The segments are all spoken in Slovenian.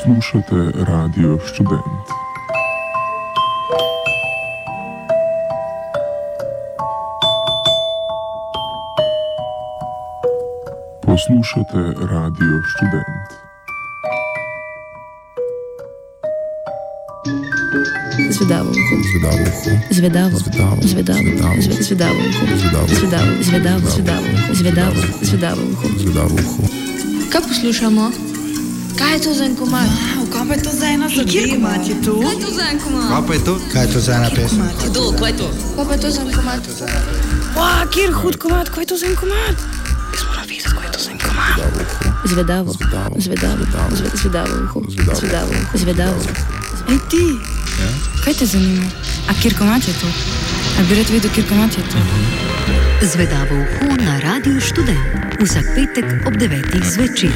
Poslušate Radio Student. Poslušate Radio Student. Zvedavo uho. Zvedavo uho. Zvedavo. Zvedavo. Zvedavo. Zvedavo. Zve- Zvedavo uho. Zvedavo. Zvedavo. Zvedavo. Zvedavo. Zvedavo uho. Zvedavo uho. Kaj poslušamo? Kaj je to za en komad? Wow, kaj pa je to za ena zadeva? Kjer komat je to? Kaj je to za en komad? Kaj pa je to? Kaj je to za ena pesem? Kdo, kaj je to? Kaj pa je to za en komad? Wow, kjer hud komat, kaj je to za en komat? Jaz moram videti, kaj je to za en komat. Zvedavo. Zvedavo. Zvedavo. Zve- Zvedavo. Zvedavo. Ej ti, kaj te zanima? A kjer komat je to? A bi rad vedel, kjer komat je to? Zvedavo uho na Radiu Študent vsak petek ob 9. zvečer.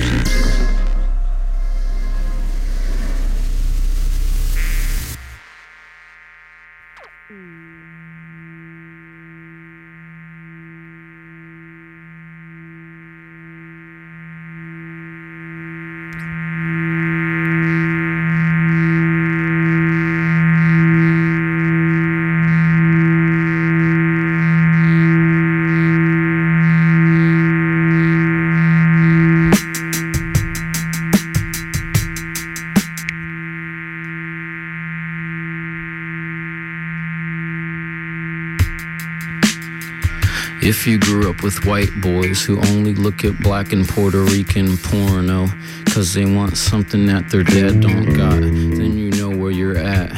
If you grew up with white boys who only look at black and Puerto Rican porno cause they want something that their dad don't got, then you know where you're at.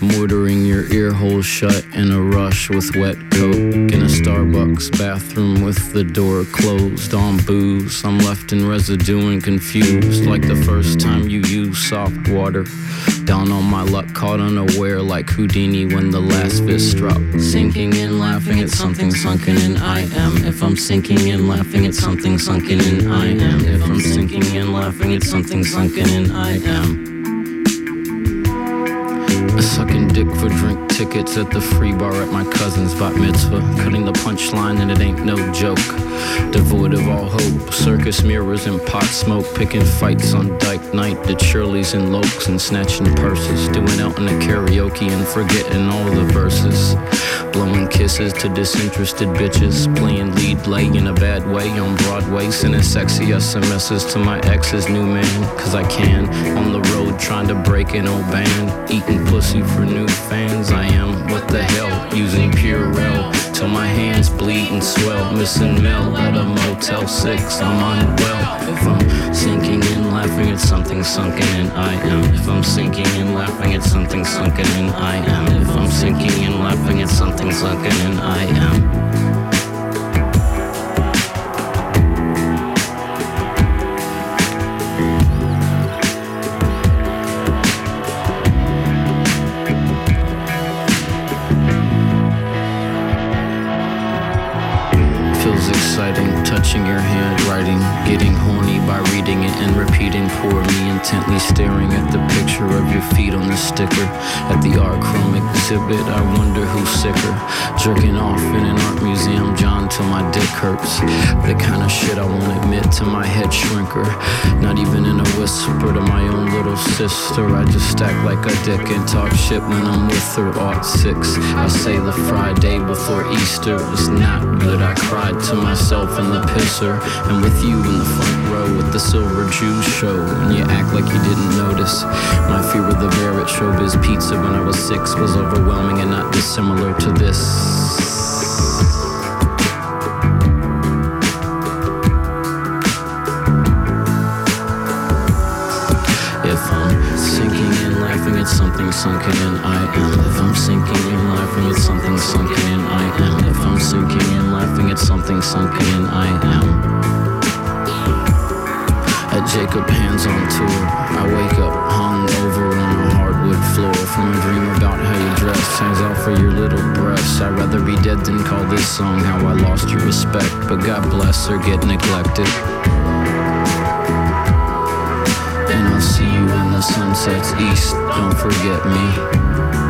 Mortaring your ear holes shut in a rush with wet coke in a Starbucks bathroom with the door closed on booze. I'm left in residue and confused like the first time you used soft water. Down on my luck, caught unaware like Houdini when the last fist struck. Sinking in, laughing at something sunken in. I am. If I'm sinking in, laughing at something sunken in. I am. If I'm sinking in, laughing at something sunken in. I am. For drink tickets at the free bar at my cousin's bat mitzvah. Cutting the punchline and it ain't no joke. Devoid of all hope. Circus mirrors and pot smoke. Picking fights on dyke night at Shirley's and Lokes and snatching purses. Doing out in the karaoke and forgetting all the verses. Blowing kisses to disinterested bitches. Playing lead late in a bad way on Broadway. Sending sexy SMSs to my ex's new man. Cause I can. On the road trying to break an old band. Eating pussy for new fans. I am. What the hell? Using Purell. Till my hands bleed and swell. Missing Mel at a Motel 6. I'm unwell. If I'm sinking in, laughing at something sunken in, I am. If I'm sinking in, laughing at something sunken in, I am. If I'm sinking in, laughing at something sunken in, I am. Exciting, touching your handwriting, getting horny by reading it and repeating for me, intently staring at the picture of your feet on the sticker. At the art chrome exhibit, I wonder who's sicker. Jerking off in an art museum, John, till my dick hurts. The kind of shit I won't admit to my head shrinker. Not even in a whisper to my own little sister. I just stack like a dick and talk shit when I'm with her. Art six, I say the Friday before Easter was not good. I cried to myself in the pisser, and with you in the front row with the Silver Jews show. And you act like you didn't notice. My fear of the bear at Showbiz Pizza when I was six was overwhelming and not dissimilar to this. If I'm sinking in, laughing at something sunken in, I am. If I'm sinking in, laughing at something sunken in, I am. If I'm sinking in, laughing at something sunken in, I am. At Jacob Hands on tour, I wake up hung over on a hardwood floor from a dream about how you dress. Hangs out for your little breasts. I'd rather be dead than call this song how I lost your respect. But God bless or get neglected. And I'll see you when the sun sets east. Don't forget me.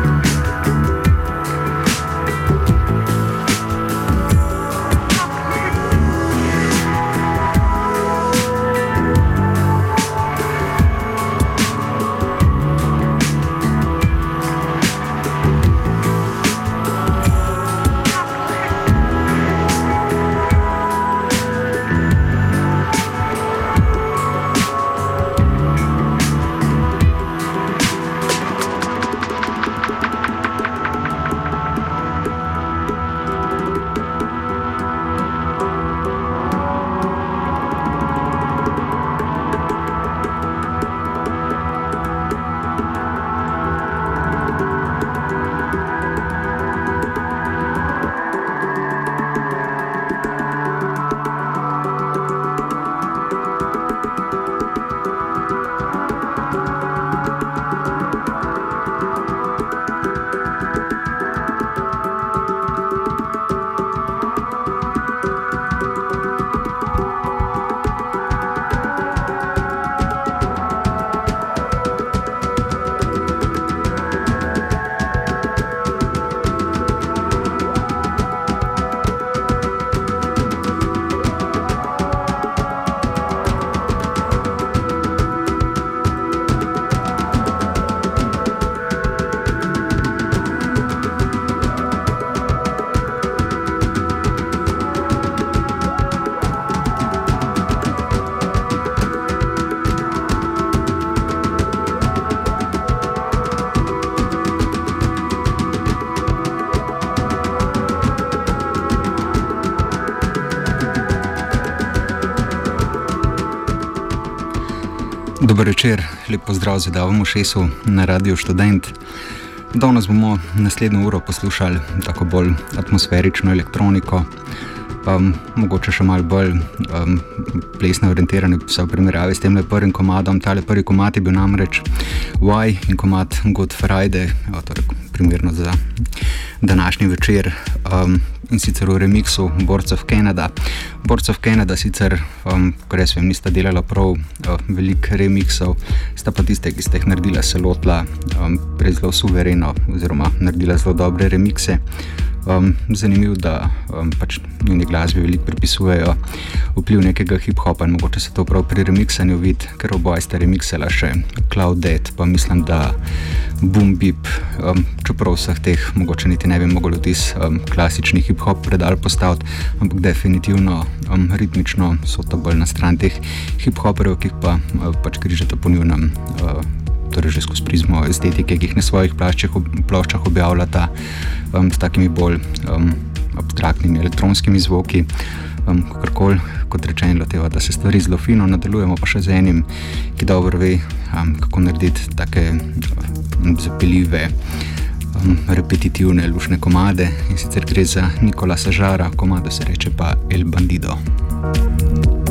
Dober večer, lep pozdrav z Davom Šesu na Radio Student. Danes bomo naslednjo uro poslušali tako bolj atmosferično elektroniko, pa mogoče še malo bolj um, plesno orientirane, vse v primerjavi s tem prvim komadom. Tale prvi komad je bil namreč Why in komad Good Friday, torej primerno za današnji večer. Um, in sicer v remixu Boards of Canada. Boards of Canada sicer, um, kar jaz vem, nista delala prav uh, veliko remixov, sta pa tiste, ki ste jih naredila, se lotila um, zelo suvereno oziroma naredila zelo dobre remixe. Um, zanimivo da um, pač njeni glasbi veliko pripisujejo vpliv nekega hip-hopa in mogoče se to prav pri remixanju vidi, ker oboje ste remixela še Cloud Dead, pa mislim, da Boom Beep, um, čeprav vseh teh mogoče niti ne bi mogli vtis um, klasični hip-hop predal postaviti, ampak definitivno um, ritmično so to bolj na stran teh hip-hoperjev, ki pa uh, pač križate po njunem. Uh, torej že skozi prizmo estetike, ki jih na svojih ploščah objavljata um, s takimi bolj um, abstraktnimi elektronskimi zvoki. Um, Kakorkoli, kot rečeno, loteva, da se stvari zelo fino nadaljujemo, pa še z enim, ki dobro ve, um, kako narediti take um, zapeljive. Um, repetitivne lušne komade in sicer gre za Nikola Sažara, komado se reče pa El Bandido. así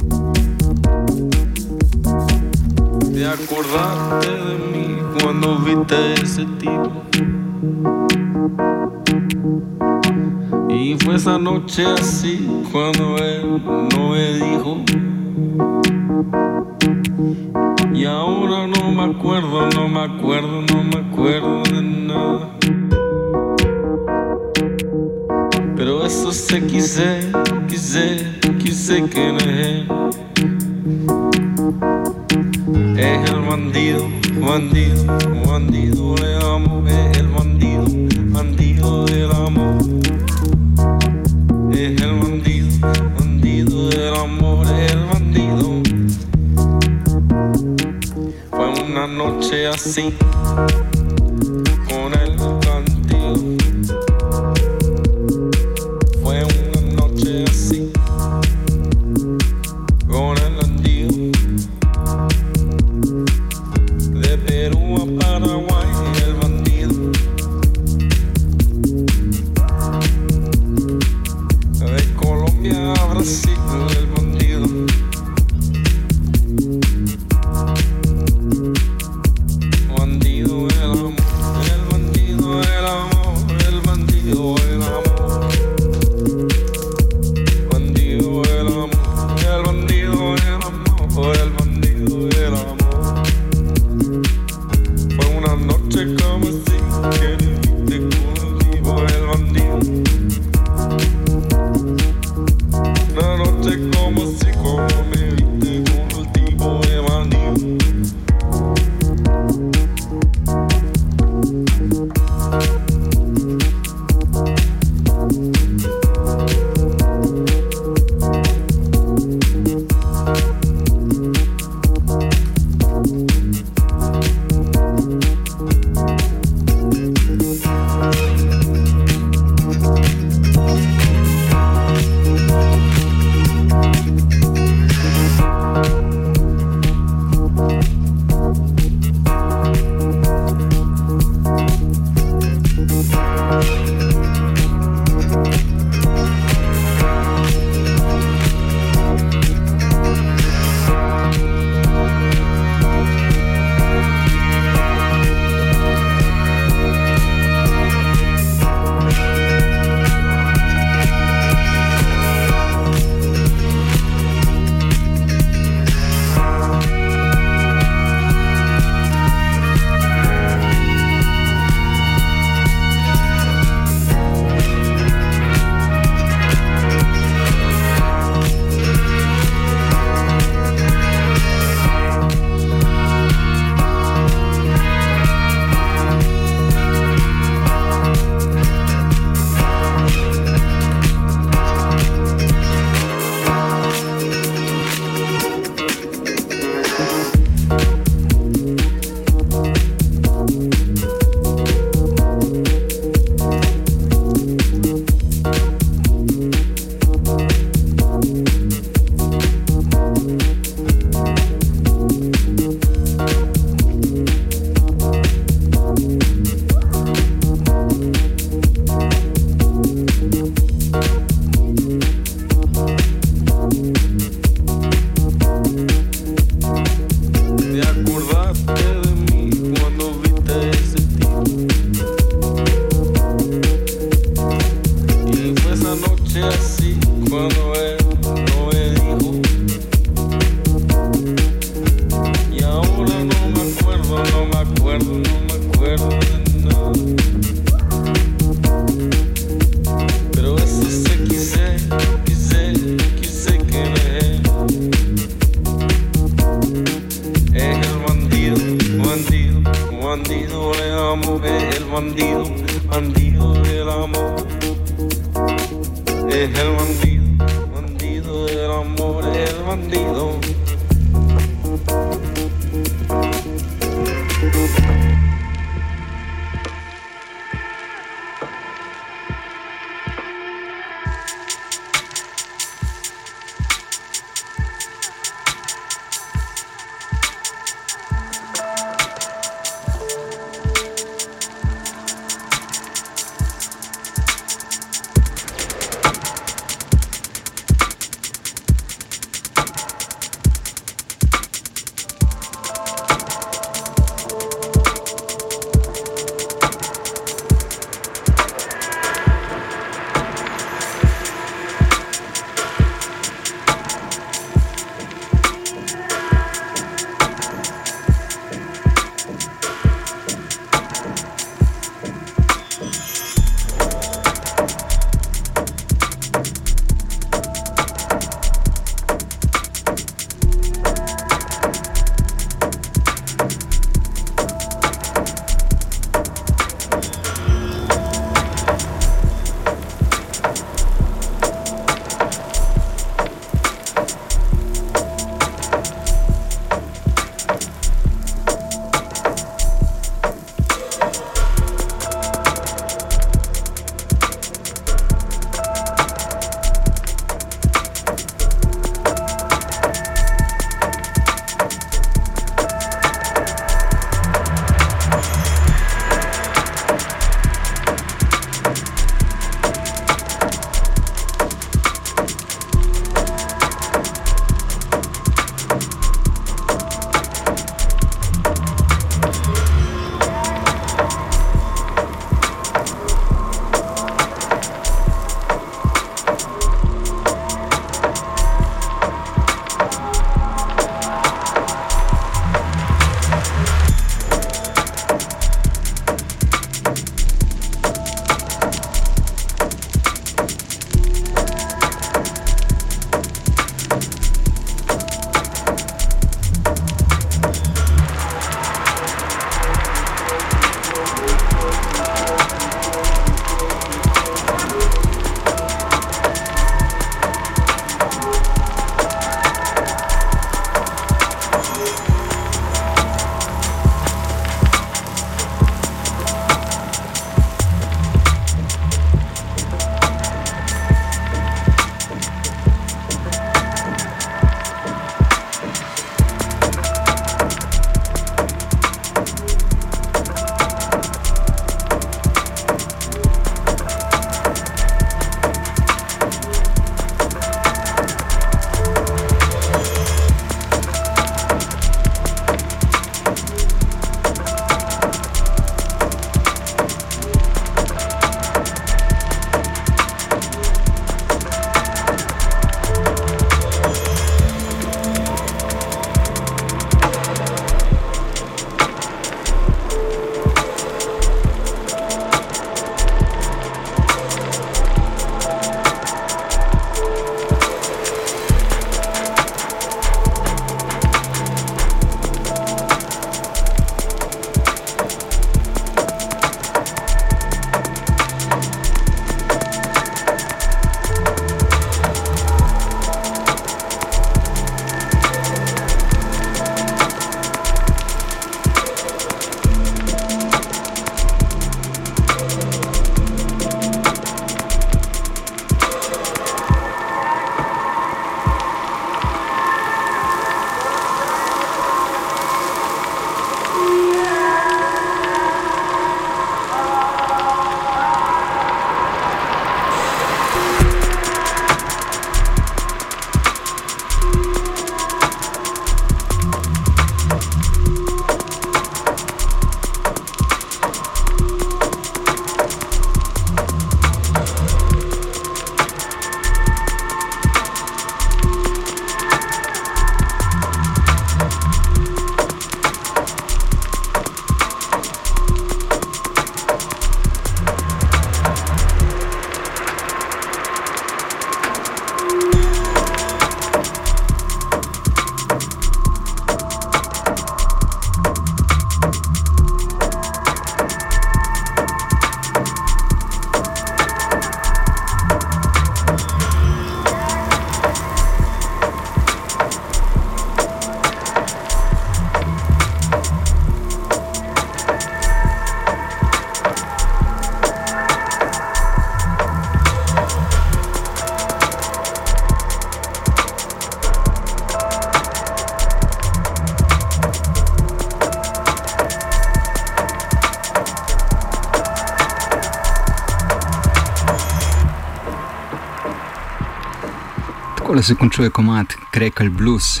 Tako se končuje komat Crackle Blues,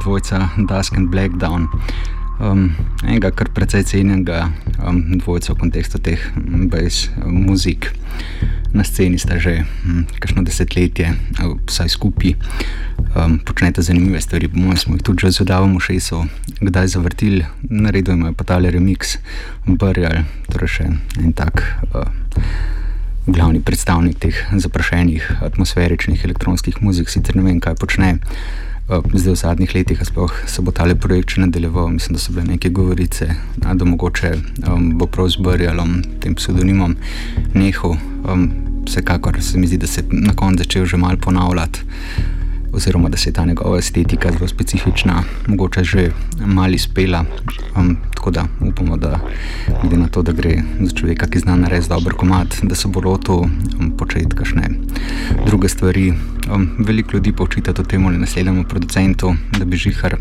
dvojca Dusk and Blackdown. Um, enega kar precej cenjenega um, dvojca v kontekstu teh bass um, muzik. Na sceni sta že um, kakšno desetletje, um, vsaj skupaj, um, počnete zanimive stvari. Po mojem smo jih tudi že zadavamo še so, kdaj zavrtili, naredili pa tale remix, Burial, torej še en tak. Uh, glavni predstavnik teh zaprašenih atmosferičnih elektronskih muzik, sicer ne vem, kaj počne. Eh, zdaj v zadnjih letih se bo tale projekt še nadaljeval. Mislim, da so bile neke govorice, da mogoče um, bo prav z Brjalom, tem pseudonimom, nehal. Um, vsekakor se mi zdi, da se je na koncu začel že mal ponavljati oziroma da se je ta njegova estetika zelo specifična, mogoče že mali spela. Um, tako da upamo, da glede na to, da gre za človeka, ki zna narediti dober komat, da se bo lotil um, početi kakšne druge stvari. Um, veliko ljudi pa očita temu naslednjemu producentu, da bi žihar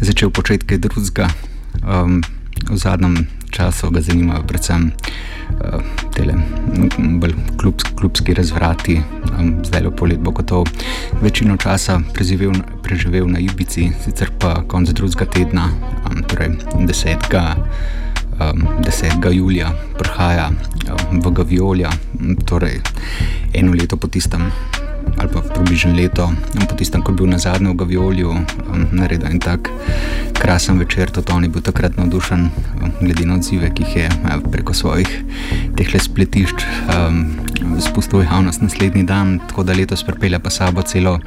začel početi kaj drugega. Um, v zadnjem času ga zanimajo predvsem uh, tele bolj klubs, klubski razvrati. Um, zdaj lepo let bo gotovo večino časa preživel, preživel na Ibici, sicer pa konec drugega tedna, um, torej 10. Um, 10. julija, prihaja um, v Gaviolja, torej eno leto po tistem ali pa približno leto, po tistem, ko je bil na zadnjem v Gaviolju, um, naredil en tak krasen večer, to on je bil takrat navdušen, um, glede na odzive, ki jih je uh, preko svojih teh le spletišč um, spustil v javnost naslednji dan, tako da letos pripelje pa sabo celo,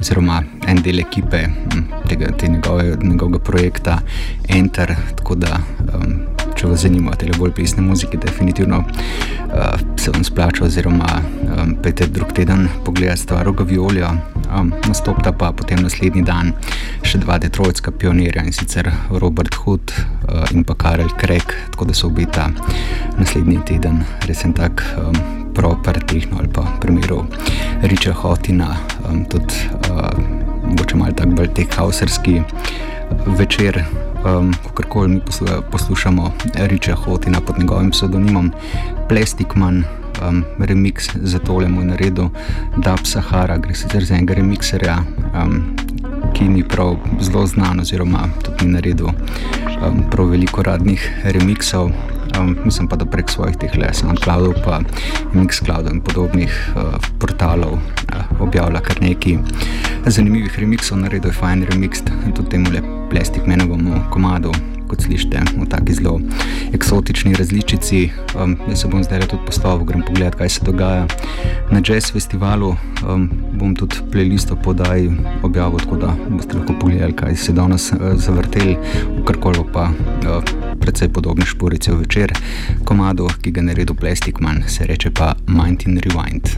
oziroma en del ekipe um, tega, te njegove, njegovega projekta Enter, tako da um, če vas zanima te bolj pisne muzike, definitivno uh, se vam splača, oziroma um, pete drug teden pogledati stvar o Gaviolju. Um, nastopta pa potem naslednji dan še dva detrojska pionirja in sicer Robert Hood uh, in pa Karel Krek, tako da se obita naslednji teden res en tak um, proper tehno ali pa primeru Riča Hotina, um, tudi uh, malo tak bolj teh hauserski večer um, kako mi poslušamo Riča Hotina pod njegovim pseudonimom Plastic Man. Um, remix za tole mu je naredil Dab Sahara, gre sicer za enega remixerja, um, ki ni prav zelo znan, oziroma tudi ni naredil um, prav veliko radnih remixov. Um, mislim pa, da prek svojih teh le SoundCloudov, pa Mixcloudov in podobnih uh, portalov uh, objavlja kar nekaj zanimivih remixov, naredil je fajn remix, tudi temu le plastik menovemu komadu, kot slišite, v taki zelo eksotični različici. Um, jaz se bom zdaj tudi postavil, grem pogledat, kaj se dogaja na jazz festivalu. Um, bom tudi playlist podaj objavil, tako da boste lahko pogledali, kaj se danes uh, zavrteli, v karkoli pa. Uh, Predvsej podobne šporice večer, komado, ki ga naredi Plastic Man, se reče pa Mind in Rewind.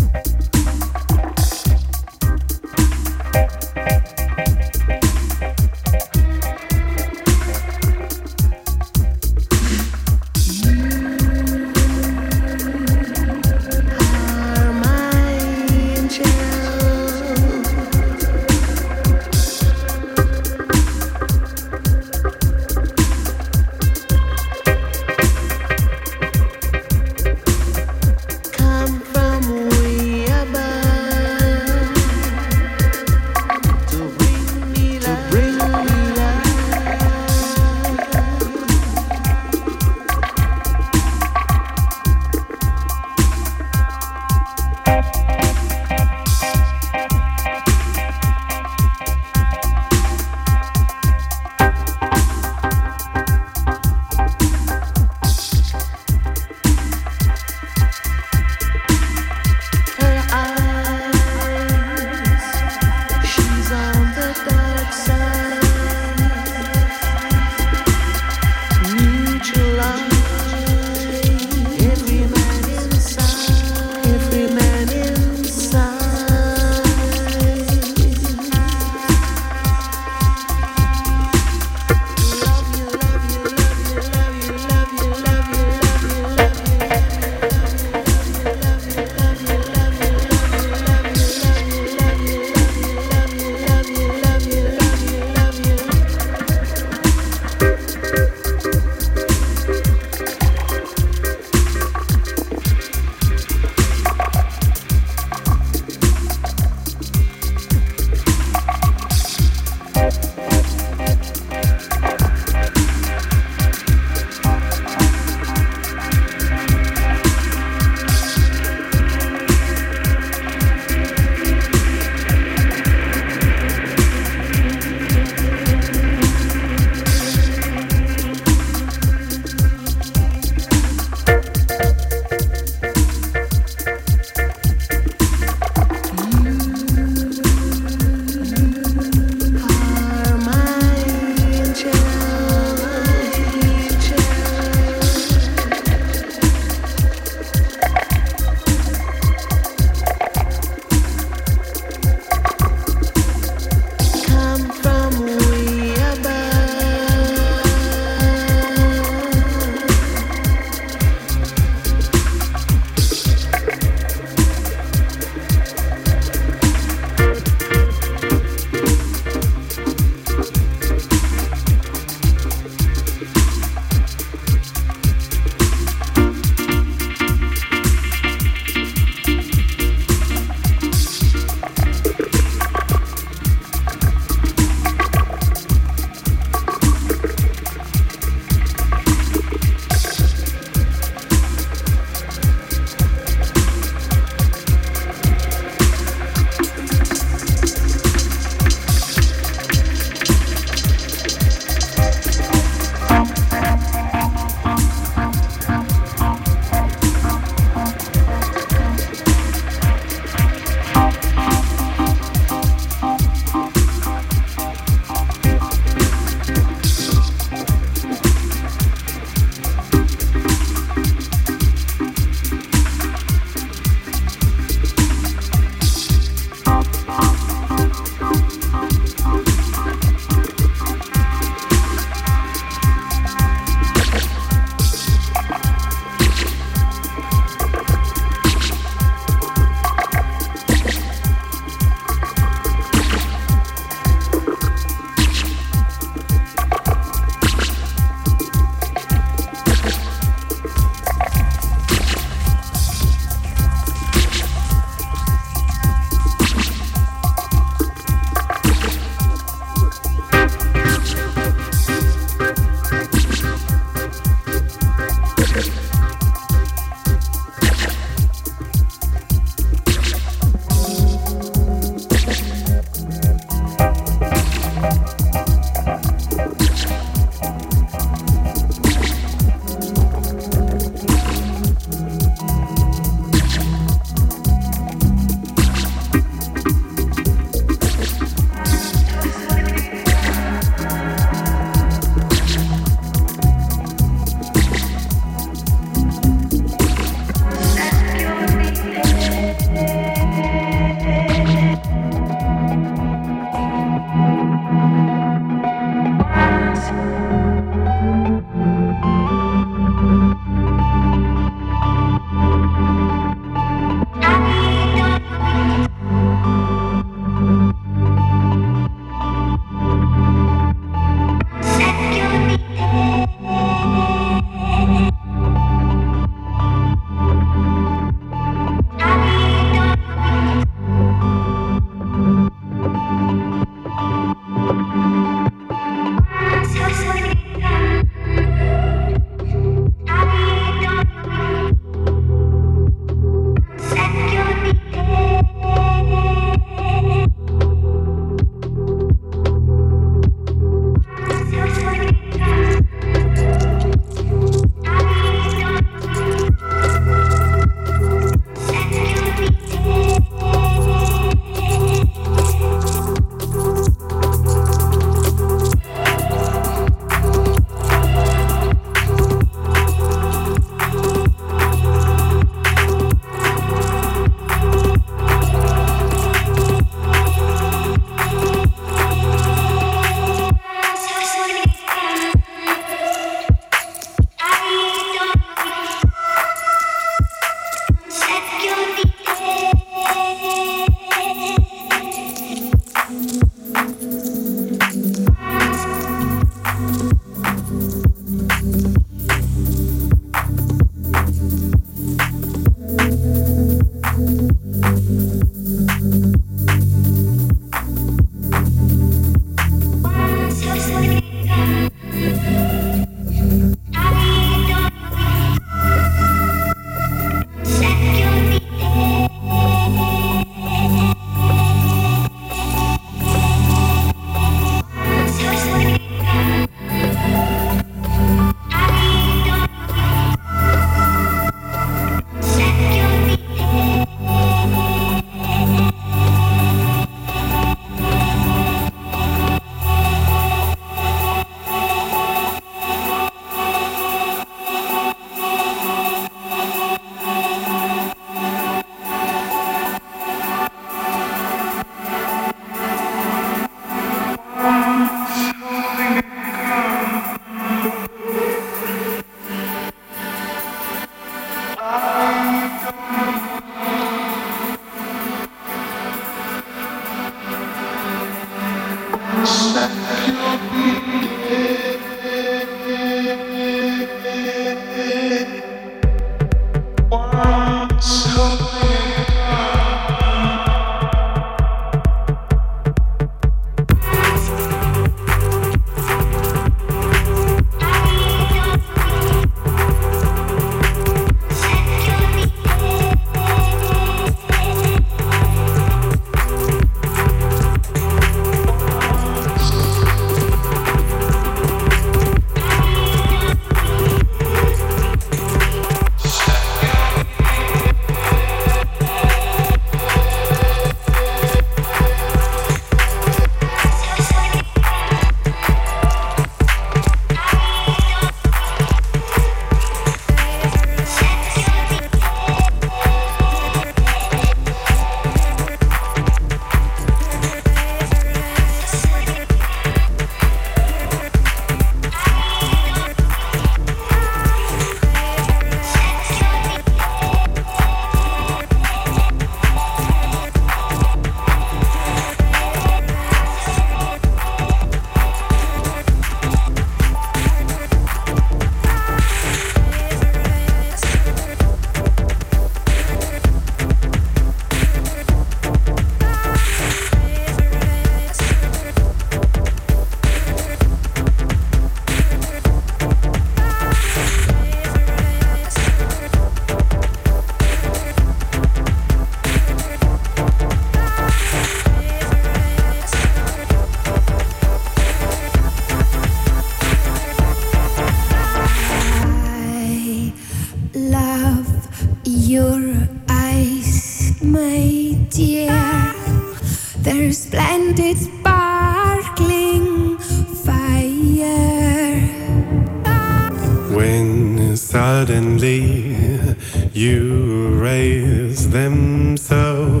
Them so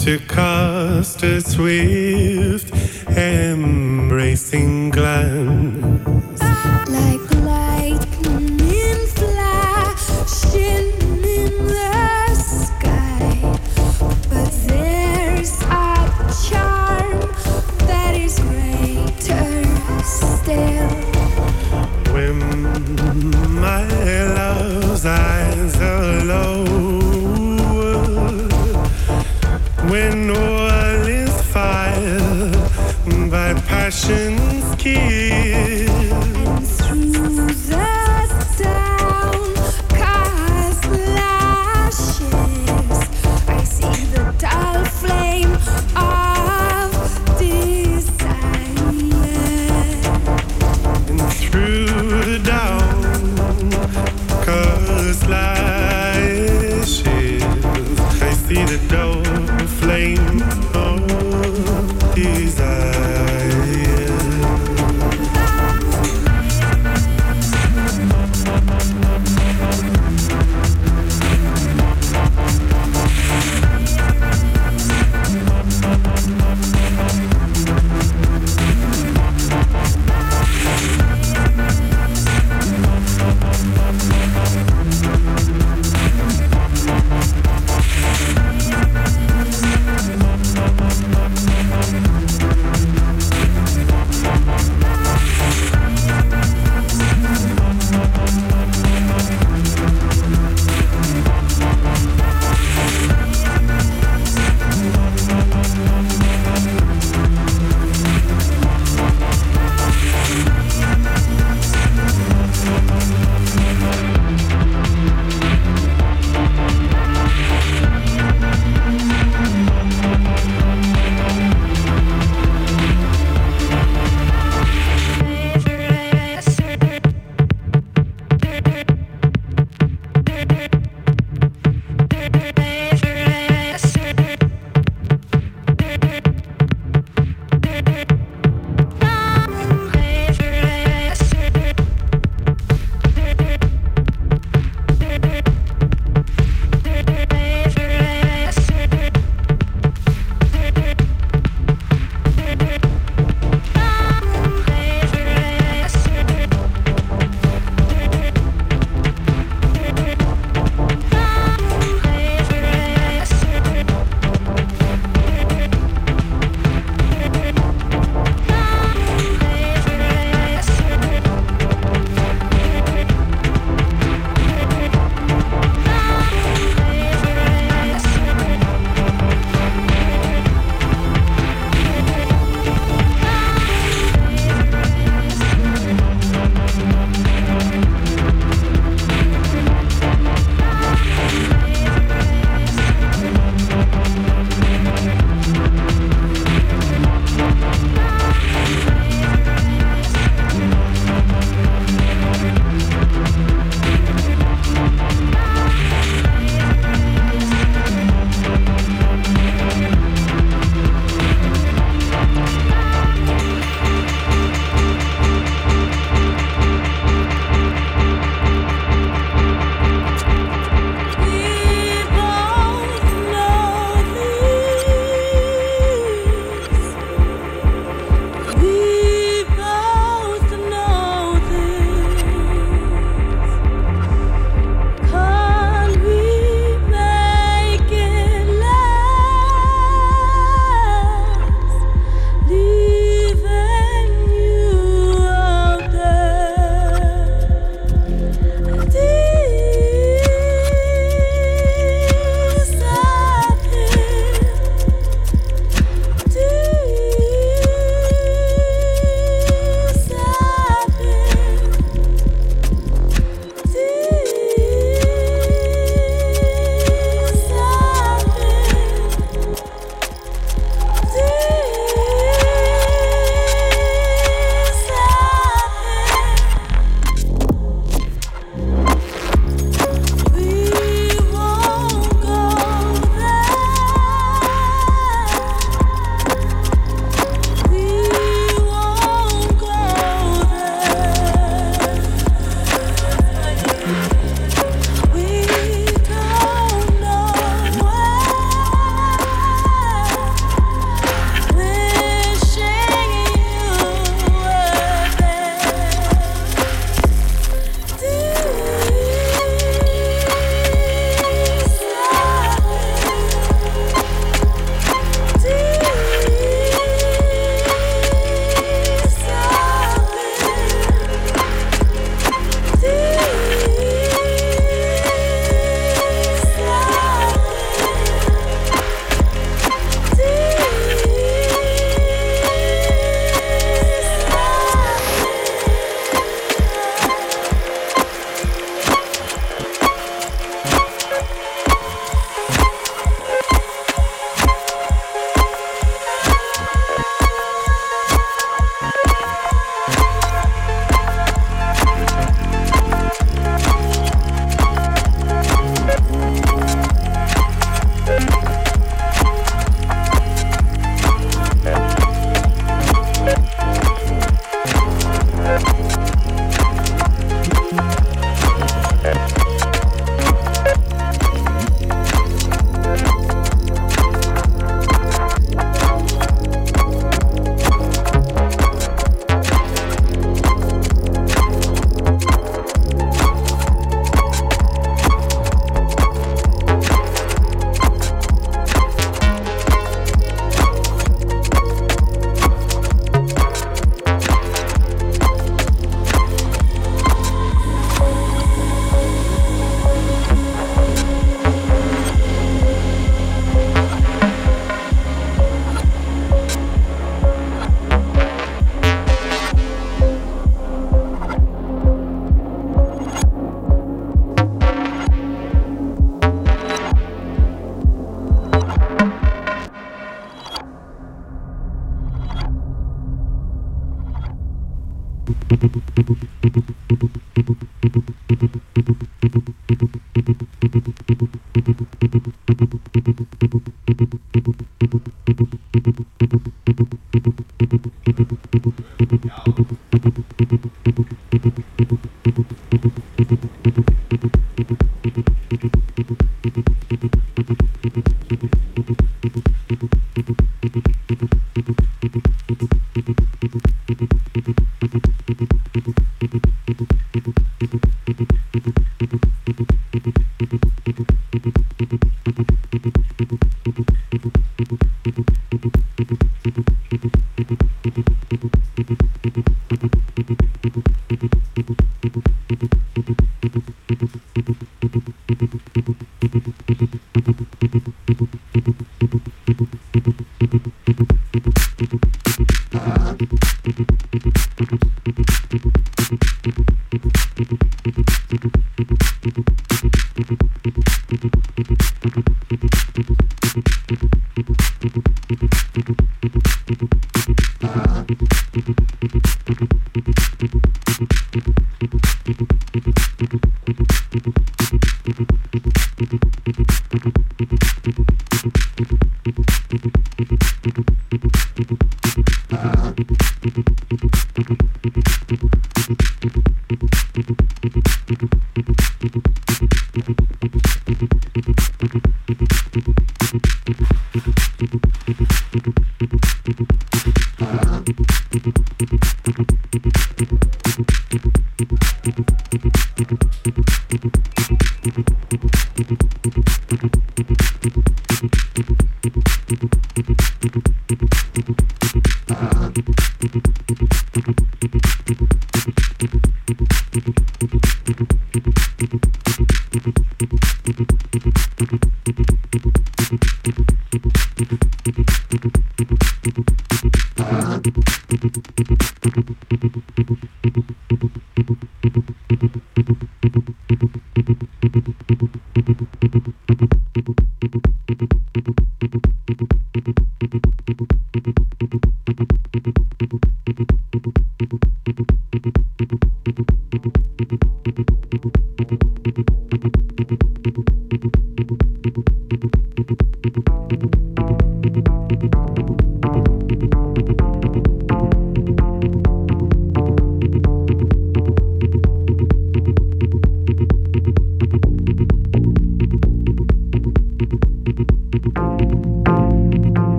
to cast a swift, embracing glance. Thank you. Thank you.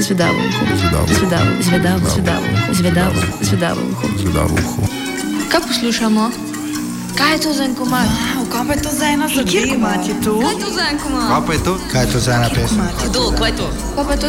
Zvedavo, zvedavo, zvedavo, zvedavo, zvedavo uho. zvedavo uho. Kaj je to za en komad? Kaj pa je to za ena zadeva? Kjer komat je to? Kaj je to za en komad? pa je to? Kaj je to za ena pesem? Kdo, kaj je to? Kaj pa je to